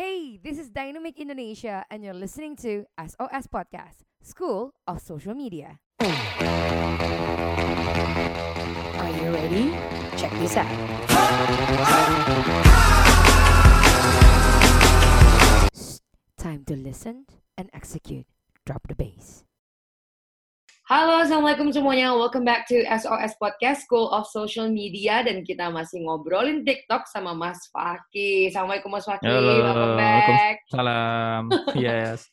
Hey, this is Dynamic Indonesia, and you're listening to SOS Podcast, School of Social Media. Are you ready? Check this out. Shh, Time to listen and execute. Drop the bass. Halo, Assalamualaikum semuanya. Welcome back to SOS Podcast, School of Social Media. Dan kita masih ngobrolin TikTok sama Mas Faki. Assalamualaikum Mas Faki, Halo, welcome back. Salam. Yes.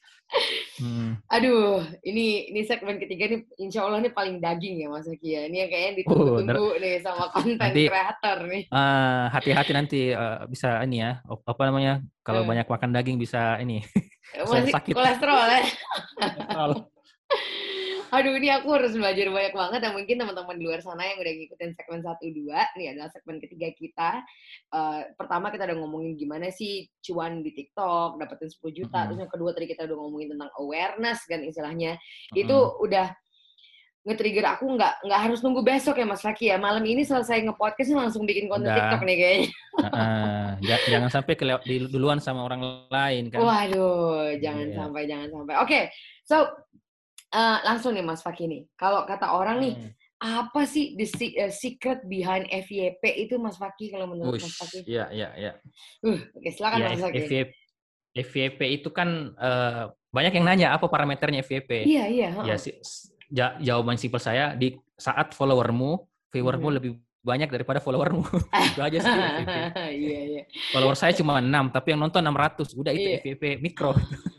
Hmm. Aduh, ini ini segmen ketiga nih, insya Allah ini paling daging ya Mas Faki ya. Ini yang kayaknya Oh, ditunggu-tunggu nih sama konten creator nih. Ah, hati-hati nanti eh, bisa ini ya, apa namanya? Kalau Hmm. banyak makan daging bisa ini. Masih sakit. kolesterol ya. Kalau- Aduh, ini aku harus belajar banyak banget dan mungkin teman-teman di luar sana yang udah ngikutin segmen 1 2, ini adalah segmen ketiga kita. Eh, pertama kita udah ngomongin gimana sih cuan di TikTok, dapetin 10 juta. Mhm. Terus yang kedua tadi kita udah ngomongin tentang awareness kan istilahnya. Mm-mm. Itu udah nge-trigger aku nggak nggak harus nunggu besok ya Mas Faki ya. Malam ini selesai nge-podcast langsung bikin konten Udah. TikTok nih kayaknya. Ah, ja- jangan sampai kelewat duluan sama orang lain kan. Waduh, jangan Iya. sampai, jangan sampai. Oke, so eh, langsung nih Mas Faki nih. Kalau kata orang nih, Hmm. apa sih the eh, secret behind FYP itu Mas Faki kalau menurut Mas Wush, Faki? Iya, iya, iya. Uh, oke silakan Ya, Mas Faki. FYP, FYP itu kan eh, banyak yang nanya apa parameternya FYP. Iya iya. Ya, heeh. si- ja- jawaban simpel saya di saat followermu, viewermu Mhm. lebih banyak daripada followermu. itu aja sih FYP. Iya iya. Follower saya cuma 6, tapi yang nonton 600. Udah itu Iya. FYP mikro.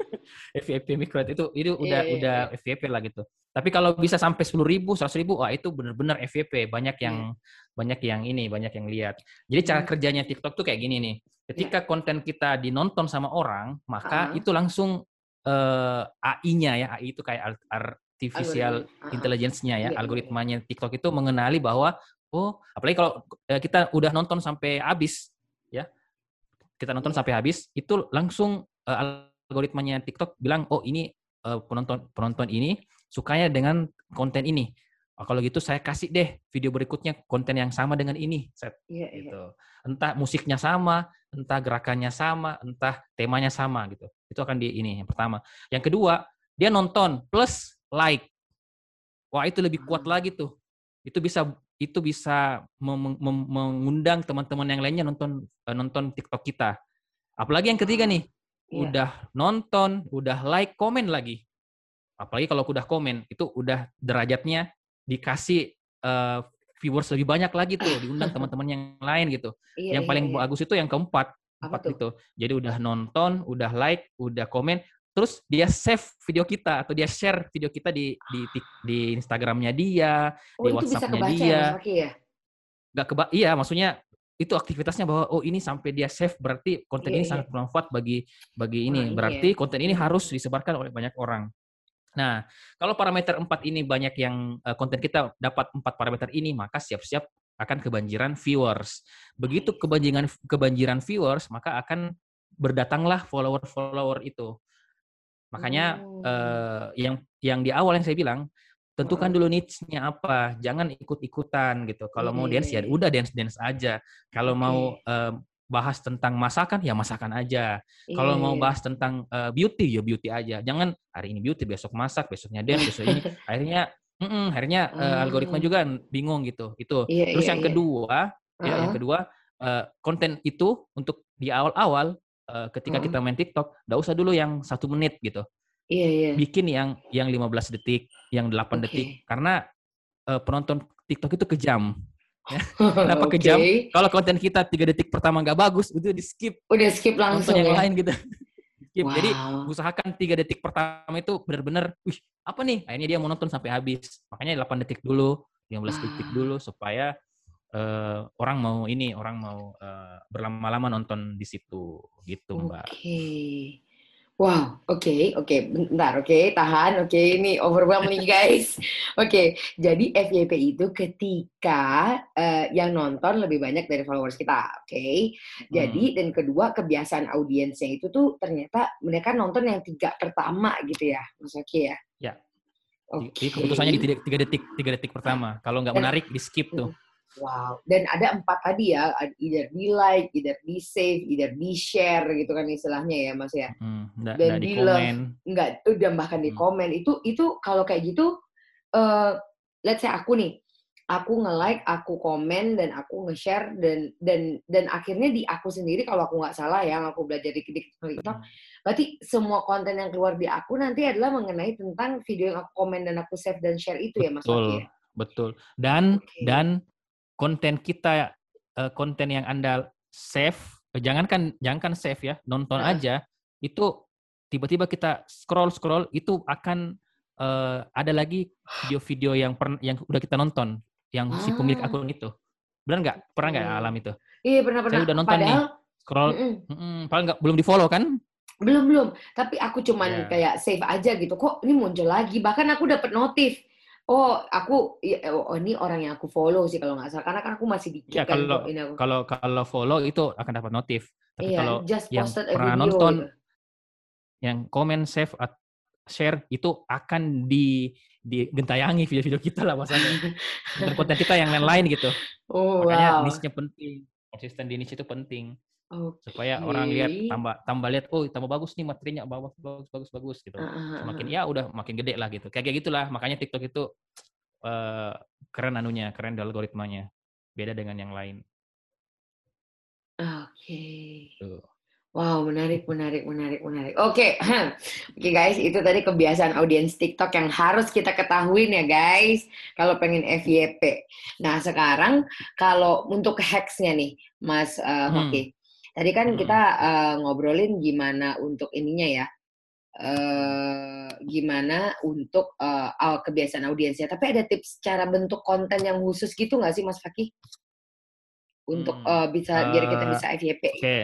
FYP mikro itu itu udah Iya, iya, udah FYP lah gitu. Tapi kalau bisa sampai 10 ribu, 100 ribu, wah itu benar-benar FYP. Banyak yang banyak yang ini, banyak yang lihat. Jadi cara Iya. Hmm. kerjanya TikTok tuh kayak gini nih. Ketika konten kita dinonton sama orang, maka Ah. itu langsung eh, AI-nya ya, AI itu kayak art- artificial. Heeh. intelligence-nya ya, Iya, iya, algoritmanya TikTok itu mengenali bahwa oh, apalagi kalau eh, kita udah nonton sampai habis ya. Kita nonton Iya. sampai habis, itu langsung eh, algoritmanya TikTok bilang, "Oh, ini eh, penonton penonton ini sukanya dengan konten ini." Oh, kalau gitu saya kasih deh video berikutnya konten yang sama dengan ini. Set Iya iya. gitu. Entah musiknya sama, entah gerakannya sama, entah temanya sama gitu. Itu akan di ini yang pertama. Yang kedua, dia nonton plus like. Wah, itu lebih kuat Ah. lagi tuh. Itu bisa itu bisa mem- mem- mengundang teman-teman yang lainnya nonton eh, nonton TikTok kita. Apalagi yang ketiga nih, Iya. udah nonton, udah like, komen lagi. Apalagi kalau udah komen, itu udah derajatnya dikasih eh, viewers lebih banyak lagi tuh, diundang teman-teman yang lain gitu Iya, yang iya, paling iya. bagus itu yang keempat empat itu jadi udah nonton udah like udah komen terus dia save video kita atau dia share video kita di di di, di Instagramnya dia Oh, di WhatsApp-nya dia. ya ya? nggak keba iya maksudnya itu aktivitasnya bahwa oh ini sampai dia save berarti konten Iya, ini iya. sangat bermanfaat bagi bagi ini iya berarti ya. konten ini harus disebarkan oleh banyak orang nah kalau parameter empat ini banyak yang eh, konten kita dapat empat parameter ini maka siap-siap akan kebanjiran viewers begitu Nice. kebanjiran kebanjiran viewers maka akan berdatanglah follower-follower itu makanya Oh. eh, yang yang di awal yang saya bilang tentukan dulu niche-nya apa jangan ikut-ikutan gitu. Kalau mau Iya, dance iya, ya iya. udah dance dance aja. Kalau mau eh, bahas tentang masakan ya masakan aja. Kalau Iya, mau iya. bahas tentang eh, beauty ya beauty aja. Jangan hari ini beauty besok masak besoknya dance besok ini. Akhirnya mm-mm, akhirnya eh, algoritma juga bingung gitu. Itu Iya, terus iya, yang iya. kedua ya yang kedua eh, konten itu untuk di awal-awal ketika kita main TikTok nggak usah dulu yang satu menit gitu Iya iya. bikin yang yang 15 detik, yang 8 Oke. detik karena eh, penonton TikTok itu kejam. Kenapa kejam? Oke. Kalau konten kita 3 detik pertama nggak bagus, itu di skip Udah skip langsung nonton yang ya? lain gitu. skip. Jadi Wow. usahakan 3 detik pertama itu benar-benar, wih, apa nih? Akhirnya dia mau nonton sampai habis. Makanya 8 detik dulu, 15 detik Ah. dulu supaya eh, orang mau ini, orang mau eh, berlama-lama nonton di situ gitu, Mbak. Oke. Wow, oke, oke, bentar, oke, tahan, oke, ini overwhelm nih guys. Oke, jadi FYP itu ketika eh, yang nonton lebih banyak dari followers kita, oke. Jadi dan kedua kebiasaan audiensnya itu tuh ternyata mereka nonton yang tiga pertama gitu ya, Mas Oki ya. Ya. Oke. Jadi keputusannya di 3 detik, 3 detik pertama. Kalau nggak menarik, di skip tuh. Wow. Dan ada empat tadi ya, either di like, either di save, either di share gitu kan istilahnya ya Mas ya. Hmm, nggak, Dan nggak di love. Enggak, itu dan bahkan di Hmm. komen. Itu itu kalau kayak gitu eh let's say aku nih, aku nge-like, aku komen dan aku nge-share dan dan dan akhirnya di aku sendiri kalau aku nggak salah ya, aku belajar di TikTok, Hmm. berarti semua konten yang keluar di aku nanti adalah mengenai tentang video yang aku komen dan aku save dan share itu ya Mas Betul, ya? betul. Dan Oke. dan konten kita eh, konten yang Anda save, eh, jangankan jangankan save ya, nonton aja itu tiba-tiba kita scroll scroll itu akan eh, ada lagi video-video yang pern- yang udah kita nonton yang si pemilik Ah. akun itu. Benar nggak? Pernah nggak Oke. alam itu? Iya pernah-pernah. Saya udah nonton nih. Padahal Scroll, mm-mm. mm-mm, paling nggak belum di follow kan? belum belum. Tapi aku cuman Ya. kayak save aja gitu. Kok ini muncul lagi? Bahkan aku dapat notif. Oh, aku ya, oh ini orang yang aku follow sih kalau nggak salah. Karena kan aku masih dikit Ya kan kalau ini aku. kalau kalau follow itu akan dapat notif. Tapi Iya, kalau just yang pernah video nonton gitu. yang komen, save, at- share itu akan di digentayangi video-video kita lah bahasanya. Konten-konten kita yang lain-lain gitu. Oh, Makanya wow. niche-nya penting. Konsisten di niche itu penting Oke. supaya orang lihat tambah tambah lihat oh tambah bagus nih materinya bagus bagus bagus bagus gitu. Ah, Semakin ya udah makin gede lah gitu. Kayak kayak gitulah. Makanya TikTok itu eh, keren anunya, keren algoritmanya. Beda dengan yang lain. Oke. Tuh. Wow, menarik, menarik, menarik, menarik. Oke, oke guys, itu tadi kebiasaan audiens TikTok yang harus kita ketahuin ya guys, kalau pengen FYP. Nah sekarang kalau untuk hacksnya nih, Mas eh, Hmm. Tadi kan Hmm. kita eh, ngobrolin gimana untuk ininya ya, eh gimana untuk aw- kebiasaan audiensnya. Tapi ada tips cara bentuk konten yang khusus gitu nggak sih, Mas Fakih? Untuk Hmm. eh, bisa biar kita bisa FYP. Oke,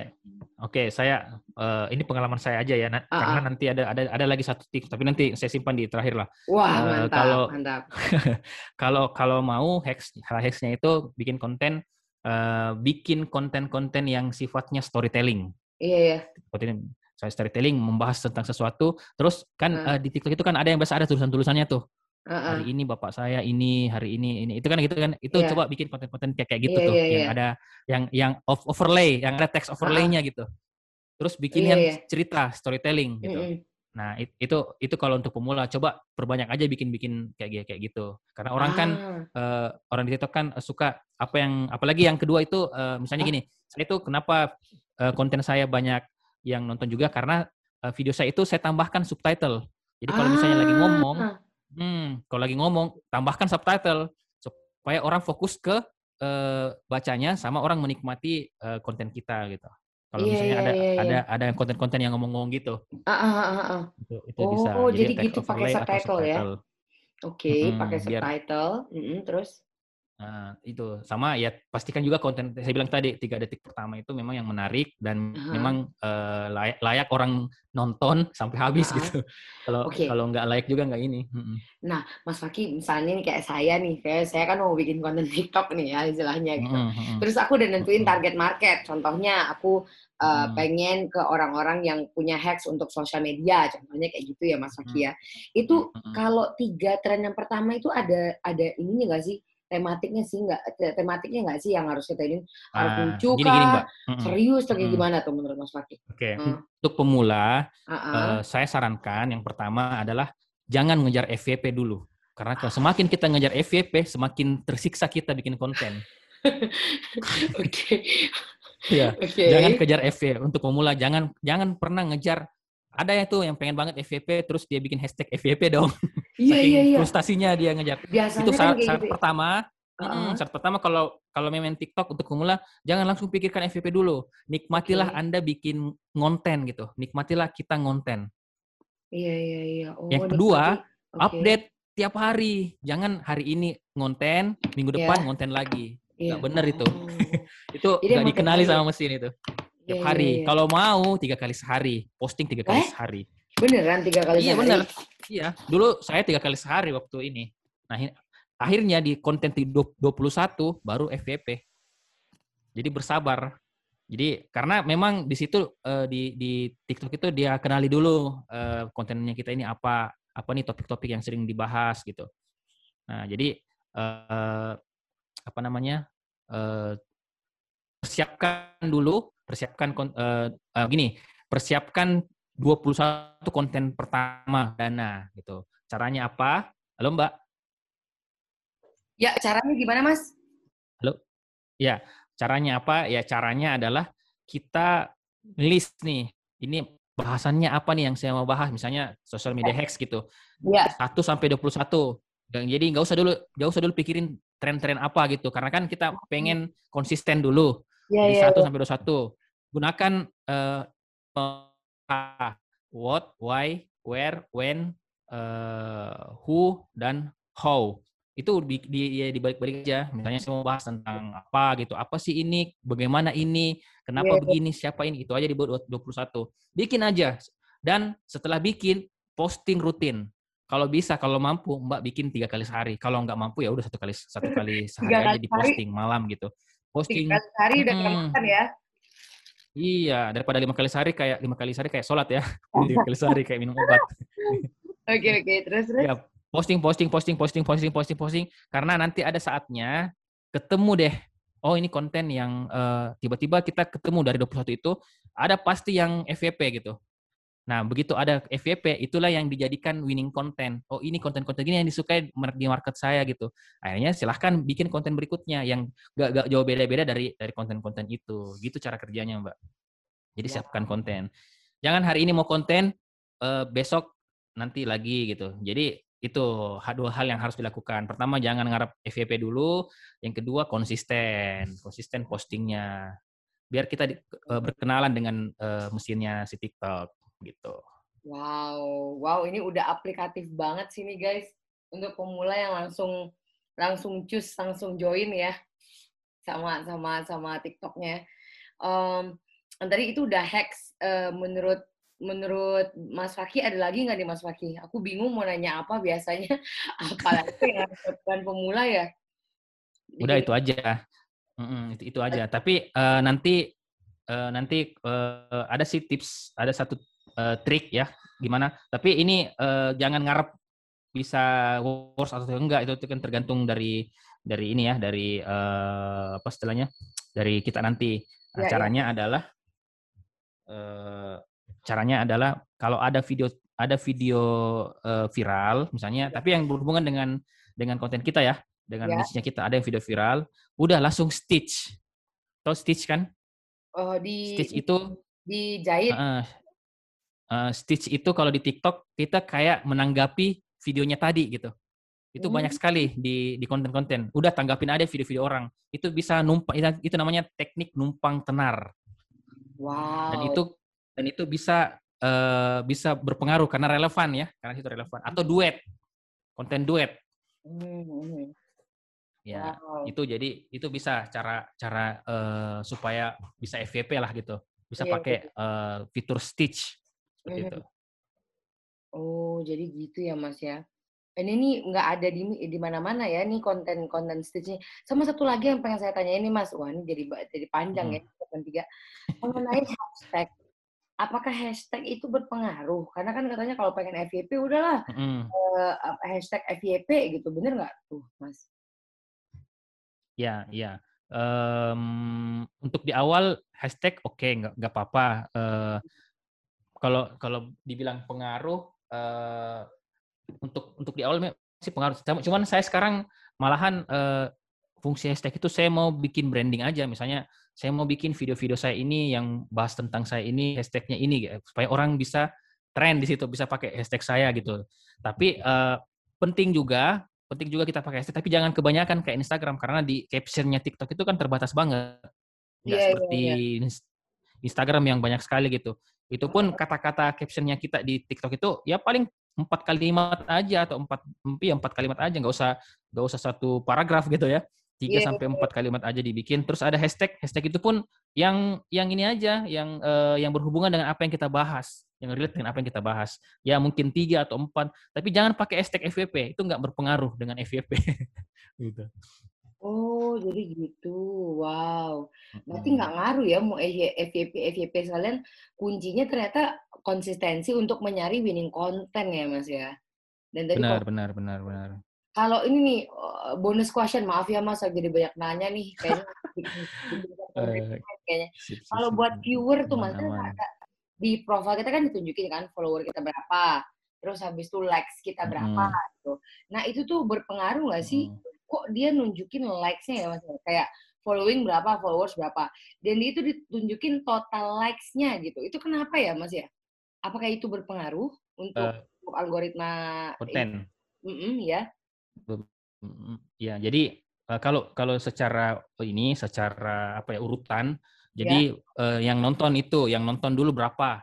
oke, saya eh, ini pengalaman saya aja ya, na- Ah, karena ah. nanti ada ada ada lagi satu tips, tapi nanti saya simpan di terakhir lah. Wah, Eh, mantap, kalau- mantap. Kalau kalau mau hacks hacksnya itu bikin konten, eh, bikin konten-konten yang sifatnya storytelling. Iya, iya. Storytelling membahas tentang sesuatu, terus kan Ah. eh, di TikTok itu kan ada yang biasa ada tulisan-tulisannya tuh. Heeh. Hari ini bapak saya ini, hari ini ini. Itu kan gitu kan. Itu Iya. coba bikin konten-konten kayak kayak gitu Iya, tuh iya, yang iya. ada yang yang overlay, yang ada text overlay-nya gitu. Terus bikin Iya, yang iya. cerita storytelling gitu. Mm-mm. Nah, it- itu itu kalau untuk pemula coba perbanyak aja bikin-bikin kayak kayak gitu. Karena orang kan Ah, eh, orang di TikTok kan suka apa yang apalagi yang kedua itu eh, misalnya Ah. gini, saya itu kenapa eh, konten saya banyak yang nonton juga karena eh, video saya itu saya tambahkan subtitle. Jadi kalau misalnya lagi ngomong, ah, hmm, kalau lagi ngomong tambahkan subtitle supaya orang fokus ke eh, bacanya sama orang menikmati eh, konten kita gitu. Kalau Iya, misalnya iya, ada iya, ada iya. ada yang konten-konten yang ngomong-ngomong gitu, ah, ah, ah, ah, ah. itu itu bisa. Oh, jadi text gitu pakai atau subtitle ya? Oke, Mm-mm, pakai biar- subtitle. Mm-mm, terus? Nah, itu sama ya pastikan juga konten saya bilang tadi tiga detik pertama itu memang yang menarik dan Aha. memang eh, layak, layak orang nonton sampai habis Ah, gitu. Kalau Oke. kalau nggak layak juga nggak ini. Mm-mm. Mas Faki, misalnya nih kayak saya nih, kayak saya kan mau bikin konten TikTok nih ya istilahnya gitu. Mm-mm, mm-mm. Terus aku udah nentuin target market. Contohnya aku uh, Mm. pengen ke orang-orang yang punya hacks untuk sosial media. Contohnya kayak gitu ya Mas Faki ya. Itu Mm-mm. kalau tiga tren yang pertama itu ada ada ininya nggak sih? Tematiknya sih nggak te- tematiknya nggak sih yang harus kita ini harus Ah, lucu gini gini kah? mbak. Mm-mm. Serius atau Mm-mm. gimana tuh menurut Mas Faki? Oke, Hmm. untuk pemula Ah, ah. eh, saya sarankan yang pertama adalah jangan ngejar FYP dulu. Karena kalau semakin kita ngejar FYP, semakin tersiksa kita bikin konten. Oke. Iya. Oke. Jangan kejar FYP untuk pemula. Jangan jangan pernah ngejar. Ada ya tuh yang pengen banget FYP terus dia bikin hashtag FYP dong. Iya iya iya. frustasinya dia ngejar. Biasanya itu kan syarat, kayak syarat gitu. pertama. Heeh. mm, syarat pertama kalau kalau main TikTok untuk pemula jangan langsung pikirkan FYP dulu. Nikmatilah Oke. Anda bikin konten gitu. Nikmatilah kita konten. Iya iya iya. Oh, Yang kedua. Oke. Update tiap hari. Jangan hari ini ngonten, minggu Iya. depan ngonten lagi. Iya. nggak bener itu. Oh. Itu Jadi dikenali hari ya? sama mesin itu. Iya, Tiap iya, hari. iya. Kalau mau tiga kali sehari, posting tiga kali Eh? sehari. Beneran tiga kali Iya sehari? benar. Iya. Dulu saya tiga kali sehari waktu ini. Nah akhirnya di konten di 21 baru FYP. Jadi bersabar. Jadi karena memang di situ eh, di di TikTok itu dia kenali dulu eh, kontennya kita ini apa apa nih topik-topik yang sering dibahas gitu. Nah jadi eh, apa namanya eh, persiapkan dulu, persiapkan eh, eh, gini, persiapkan 21 konten pertama dana gitu. Caranya apa? Halo Mbak. Ya, caranya gimana, Mas? Ya, caranya apa? Ya caranya adalah kita list nih. Ini bahasannya apa nih yang saya mau bahas? Misalnya social media hacks gitu. Ya, 1 sampai 21. Dan jadi nggak usah dulu nggak usah dulu pikirin tren-tren apa gitu. Karena kan kita pengen konsisten dulu. Ya, Di ya. 1 sampai 21. Gunakan eh, eh, what, why, where, when, eh, who dan how. Itu di, di, ya dibalik-balik aja. Misalnya saya mau bahas tentang apa gitu. Apa sih ini? Bagaimana ini? Kenapa Iya. begini? Siapa ini? Itu aja di bawah 21. Bikin aja. Dan setelah bikin, posting rutin. Kalau bisa, kalau mampu, Mbak bikin tiga kali sehari. Kalau nggak mampu ya udah satu kali satu kali sehari Tiga aja di posting malam gitu. Posting Tiga kali sehari udah Hmm. makan ya. Iya, daripada lima kali sehari kayak lima kali sehari kayak sholat ya. Lima kali sehari kayak minum obat. Oke, oke. Terus, terus. Ya, posting, posting, posting, posting, posting, posting, posting. Karena nanti ada saatnya ketemu deh. Oh ini konten yang eh, tiba-tiba kita ketemu dari 21 itu ada pasti yang FYP gitu. Nah begitu ada FYP itulah yang dijadikan winning content. Oh ini konten-konten gini yang disukai di market saya gitu. Akhirnya silahkan bikin konten berikutnya yang gak, gak jauh beda-beda dari dari konten-konten itu. Gitu cara kerjanya mbak. Jadi Wow. siapkan konten. Jangan hari ini mau konten, eh, besok nanti lagi gitu. Jadi itu dua hal yang harus dilakukan. Pertama jangan ngarep FYP dulu, yang kedua konsisten, konsisten postingnya. Biar kita di- eh, berkenalan dengan eh, mesinnya si TikTok gitu. Wow, wow ini udah aplikatif banget sih nih guys untuk pemula yang langsung langsung cus langsung join ya sama sama sama TikToknya. Em, tadi itu udah hacks eh, menurut menurut Mas Faki ada lagi nggak nih Mas Faki? Aku bingung mau nanya apa biasanya apalagi yang bukan pemula ya. Udah itu aja. Mm-mm, itu, itu aja. Tapi eh, nanti eh, nanti eh, ada sih tips, ada satu eh, trik ya gimana. Tapi ini eh, jangan ngarep bisa worse atau enggak itu, kan tergantung dari dari ini ya dari eh, apa istilahnya dari kita nanti. Nah, Ya, ya. caranya adalah eh, caranya adalah kalau ada video ada video eh, viral misalnya, tapi yang berhubungan dengan dengan konten kita ya, dengan Ya. niche-nya kita ada yang video viral, udah langsung stitch. Tahu stitch kan? Oh, di Stitch itu dijahit. eh, eh, stitch itu kalau di TikTok kita kayak menanggapi videonya tadi gitu. Itu Hmm. banyak sekali di di konten-konten. Udah tanggapin aja video-video orang. Itu bisa numpang itu namanya teknik numpang tenar. Wow. dan itu dan itu bisa eh, bisa berpengaruh karena relevan ya karena itu relevan atau duet konten duet Hmm, hmm, ya wow. itu jadi itu bisa cara cara eh, supaya bisa FYP lah gitu bisa Iya, pakai eh, fitur stitch seperti Mhm. itu Oh, jadi gitu ya, Mas ya. Ini nih nggak ada di di mana-mana ya nih konten-konten stitchnya. Sama satu lagi yang pengen saya tanyain nih, Mas. Wah, ini jadi jadi panjang ya, segmen tiga. Mengenai hashtag. Apakah hashtag itu berpengaruh? Karena kan katanya kalau pengen FYP udahlah eh, apa, hashtag FYP gitu. Bener nggak tuh, Mas? ya ya Em, untuk di awal hashtag oke nggak nggak apa-apa Eh, kalau kalau dibilang pengaruh eh, untuk untuk di awal sih pengaruh Cuma- cuman saya sekarang malahan eh, fungsi hashtag itu saya mau bikin branding aja. Misalnya saya mau bikin video-video saya ini yang bahas tentang saya ini hashtagnya ini gitu, supaya orang bisa tren di situ bisa pakai hashtag saya gitu. Tapi eh, penting juga penting juga kita pakai hashtag. Tapi jangan kebanyakan kayak Instagram karena di captionnya TikTok itu kan terbatas banget. Nggak Iya, iya, seperti Ins- Instagram yang banyak sekali gitu itu pun kata-kata captionnya kita di TikTok itu ya paling empat kalimat aja atau empat ya empat kalimat aja nggak usah nggak usah satu paragraf gitu ya. Tiga Iya, sampai empat kalimat aja dibikin. Terus ada hashtag hashtag itu pun yang yang ini aja yang eh, yang berhubungan dengan apa yang kita bahas yang relate dengan apa yang kita bahas. Ya mungkin tiga atau empat tapi jangan pakai hashtag FYP itu nggak berpengaruh dengan FYP gitu Oh, jadi gitu. Wow. Berarti nggak ngaruh ya mau FYP FYP sekalian kuncinya ternyata konsistensi untuk mencari winning content ya Mas ya. Dan tadi benar benar benar benar kalau ini nih eh, bonus question, maaf ya Mas, jadi banyak nanya nih kayaknya. Eh, kayaknya. sip, sip, Kalau sip. buat viewer tuh Mas, kan ada di profile kita kan ditunjukin kan follower kita berapa, terus habis itu likes kita berapa Mm-mm. gitu. Nah itu tuh berpengaruh nggak sih? Kok dia nunjukin likes-nya ya Mas? Kayak following berapa, followers berapa. Dan itu ditunjukin total likes-nya gitu. Itu kenapa ya Mas ya? Apakah itu berpengaruh untuk Eh, algoritma konten. Ya? Mm, Ya, jadi eh, kalau kalau secara ini secara apa ya urutan, jadi eh, yang nonton itu, yang nonton dulu berapa?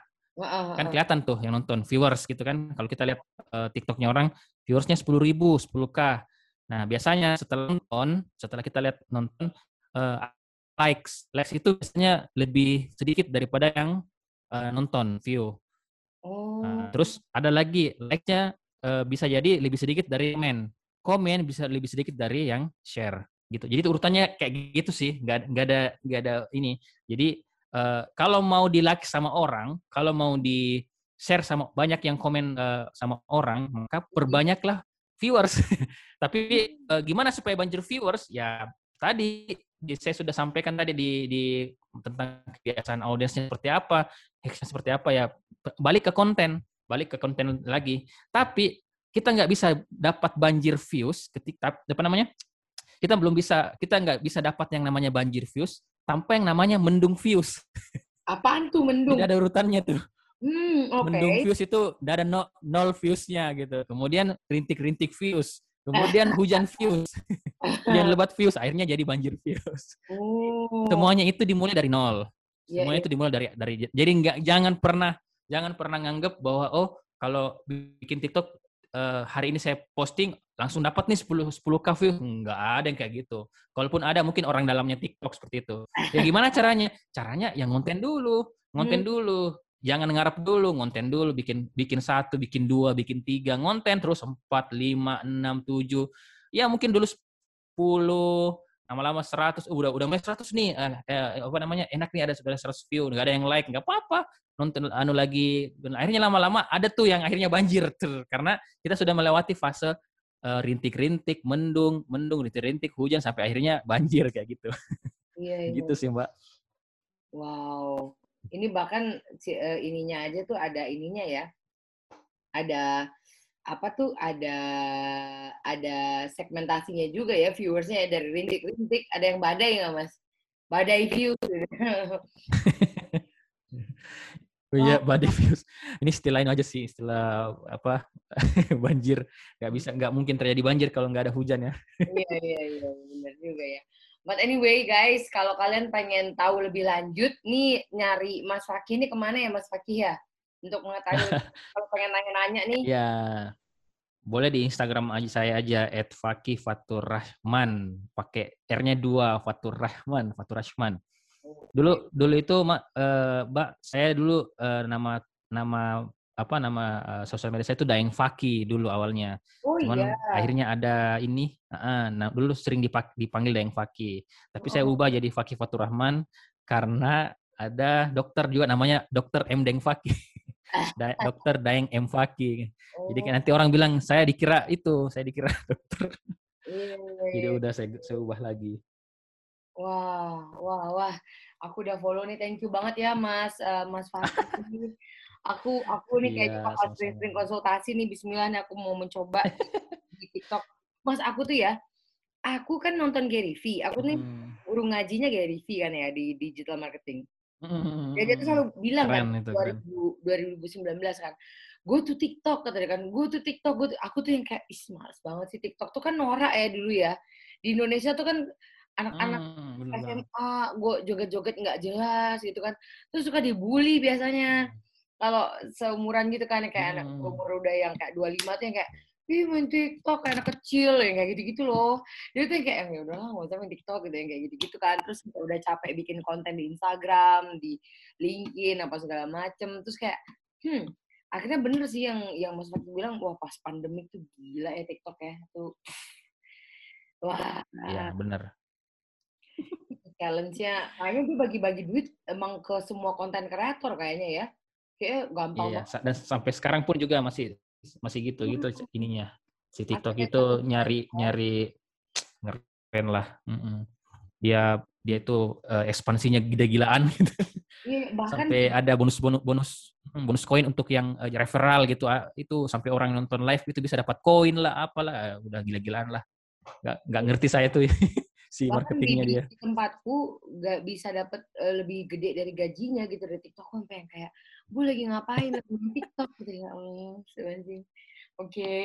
Kan kelihatan tuh yang nonton viewers gitu kan. Kalau kita lihat eh, TikToknya orang, viewersnya 10.000 ribu, 10k. Nah biasanya setelah nonton, setelah kita lihat nonton eh, likes, likes itu biasanya lebih sedikit daripada yang eh, nonton view. Oh. Nah, terus ada lagi like-nya eh, bisa jadi lebih sedikit dari komen. Komen bisa lebih sedikit dari yang share gitu. Jadi urutannya kayak gitu sih, nggak nggak ada nggak ada ini. Jadi eh, kalau mau di like sama orang, kalau mau di share sama banyak yang komen eh, sama orang, maka perbanyaklah viewers. Tapi eh, gimana supaya banjir viewers? Ya tadi di- saya sudah sampaikan tadi di, di tentang kebiasaan audiensnya seperti apa, hacksnya seperti apa ya balik ke konten, balik ke konten lagi. Tapi kita nggak bisa dapat banjir views ketika apa namanya? Kita belum bisa, kita nggak bisa dapat yang namanya banjir views tanpa yang namanya mendung views. Apaan tuh mendung? Tidak ada urutannya tuh. Hmm, oke. Mendung views itu tidak ada no- nol viewsnya gitu. Kemudian rintik-rintik views. Kemudian hujan views. hujan lebat views. Akhirnya jadi banjir views. Oh. Semuanya itu dimulai dari nol. Iya, Semuanya iya. itu dimulai dari dari jadi nggak jangan pernah jangan pernah nganggep bahwa oh kalau bikin TikTok eh, hari ini saya posting langsung dapat nih 10 10k view nggak ada yang kayak gitu. Kalaupun ada mungkin orang dalamnya TikTok seperti itu. Ya gimana caranya? Caranya yang ngonten dulu, ngonten Hmm. dulu. Jangan ngarep dulu, ngonten dulu, bikin bikin satu, bikin dua, bikin tiga, ngonten terus empat, lima, enam, tujuh. Ya mungkin dulu 10, lama-lama 100, oh, udah udah mulai 100 nih, eh, eh, apa namanya, enak nih ada sudah 100 view, nggak ada yang like, nggak apa-apa, nonton anu lagi, dan akhirnya lama-lama ada tuh yang akhirnya banjir, tuh. karena kita sudah melewati fase eh, rintik-rintik, mendung, mendung, rintik-rintik, hujan, sampai akhirnya banjir kayak gitu. Iya, iya. gitu sih mbak. Wow. Ini bahkan eh, ininya aja tuh ada ininya ya. Ada apa tuh ada ada segmentasinya juga ya viewersnya ya dari rintik-rintik ada yang badai nggak mas badai view Oh iya, badai views. Ini istilah lain aja sih, istilah apa banjir. Nggak bisa, nggak mungkin terjadi banjir kalau nggak ada hujan ya. iya iya iya benar juga ya but anyway guys kalau kalian pengen tahu lebih lanjut nih nyari Mas Fakih ini ke mana ya Mas Fakih ya? Untuk mengetahui kalau pengen nanya-nanya nih. Ya, boleh di Instagram aja saya aja @fakih_faturrahman pakai R-nya dua Fatur Rahman Fatur Rahman. Dulu dulu itu Mak, eh, Mbak saya dulu eh, nama nama apa nama eh, sosial media saya itu Daeng Faki dulu awalnya. oh Cuman iya akhirnya ada ini ah, nah dulu sering dipak- dipanggil Daeng Faki. Tapi saya Oh. ubah jadi Fakih Fatur Rahman karena ada dokter juga namanya Dokter M Daeng Faki. Da- dokter Daeng M Faki. Jadi Oh, nanti orang bilang saya dikira itu, saya dikira dokter. iya, Jadi udah saya, saya ubah lagi. Wah, wah, wah. Aku udah follow nih. Thank you banget ya, Mas, eh, Mas Fakih. Aku, aku nih kayaknya Iya, bakal sering-sering konsultasi nih. Bismillah nih aku mau mencoba di TikTok. Mas, aku tuh ya, aku kan nonton Gary V. Aku nih Hmm. guru ngajinya Gary V kan ya di digital marketing. Hmm. Jadi dia tuh selalu bilang Keren kan, itu, keren. 2000, 2019 kan, gue tuh TikTok kata dia kan, gue tuh TikTok, gue aku tuh yang kayak, ih males banget sih TikTok tuh kan norak ya dulu ya. Di Indonesia tuh kan anak-anak Hmm. SMA, gue joget-joget nggak jelas gitu kan. Terus suka dibully biasanya. Kalau seumuran gitu kan, kayak anak Hmm. umur udah yang kayak 25 tuh yang kayak, ih main TikTok kayak anak kecil, yang kayak gitu-gitu loh. Dia tuh yang kayak, ya udahlah nggak usah main TikTok gitu, yang kayak gitu-gitu kan. Terus udah capek bikin konten di Instagram, di LinkedIn, apa segala macem. Terus kayak, hmm, akhirnya bener sih yang yang Mas Fakih bilang, wah pas pandemik tuh gila ya TikTok ya. Tuh, wah, Iya, bener. challenge-nya kayaknya dia bagi-bagi duit emang ke semua konten kreator kayaknya ya kayak gampang Iya, banget dan sampai sekarang pun juga masih masih gitu gitu ininya. Si TikTok Akhirnya itu nyari belajar. nyari ngeren lah. Mm-mm. Dia dia itu eh, ekspansinya gila-gilaan gitu. Iya, bahkan sampai ada bonus bonus bonus hmm, bonus koin untuk yang eh, referral gitu ah, itu sampai orang nonton live itu bisa dapat koin lah apalah udah gila-gilaan lah nggak nggak ngerti saya tuh si bahkan di, marketingnya di dia. tempatku nggak bisa dapet eh, lebih gede dari gajinya gitu dari TikTok. Aku yang kayak gue lagi ngapain lagi TikTok? Gitu ya Allah sebenarnya oke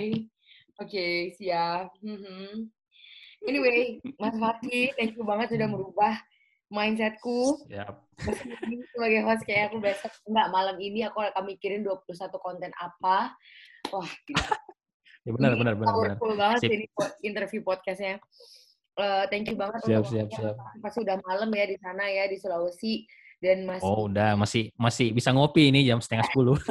oke siap. Mhm. anyway Mas Fatih thank you banget sudah merubah mindsetku. Meskipun sebagai host kayak aku besok enggak malam ini aku akan mikirin 21 konten apa. Wah ya benar benar benar benar. powerful banget Sip. sih ini interview podcastnya. Eh, thank you banget Siap, untuk siap, siap. Pasti udah malam ya di sana ya di Sulawesi dan masih oh udah masih masih bisa ngopi ini jam setengah sepuluh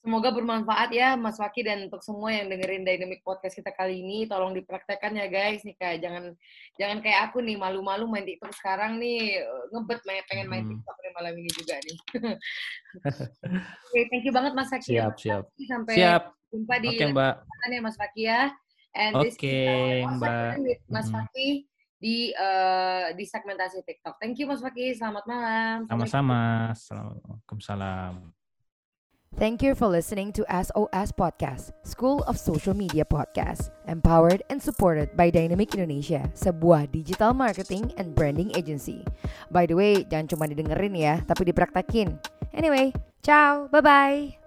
semoga bermanfaat ya Mas Waki dan untuk semua yang dengerin Dynamic Podcast kita kali ini tolong dipraktekkan ya guys nih kayak jangan jangan kayak aku nih malu-malu main TikTok sekarang nih eh, ngebet main pengen main Hmm. TikTok nih malam ini juga nih. Oke, thank you banget Mas Waki. siap siap Sampai siap jumpa di oke mbak kesempatan ya Mas Faki ya. And this Oke, is our Mbak. with Mas Mhm. Faki di eh, di segmentasi TikTok. Thank you Mas Faki. Selamat malam. sama-sama Assalamualaikum salam Thank you for listening to SOS Podcast, School of Social Media Podcast, empowered and supported by Dynamic Indonesia, sebuah digital marketing and branding agency. By the way, jangan cuma didengerin ya, tapi dipraktekin. Anyway, ciao, bye-bye.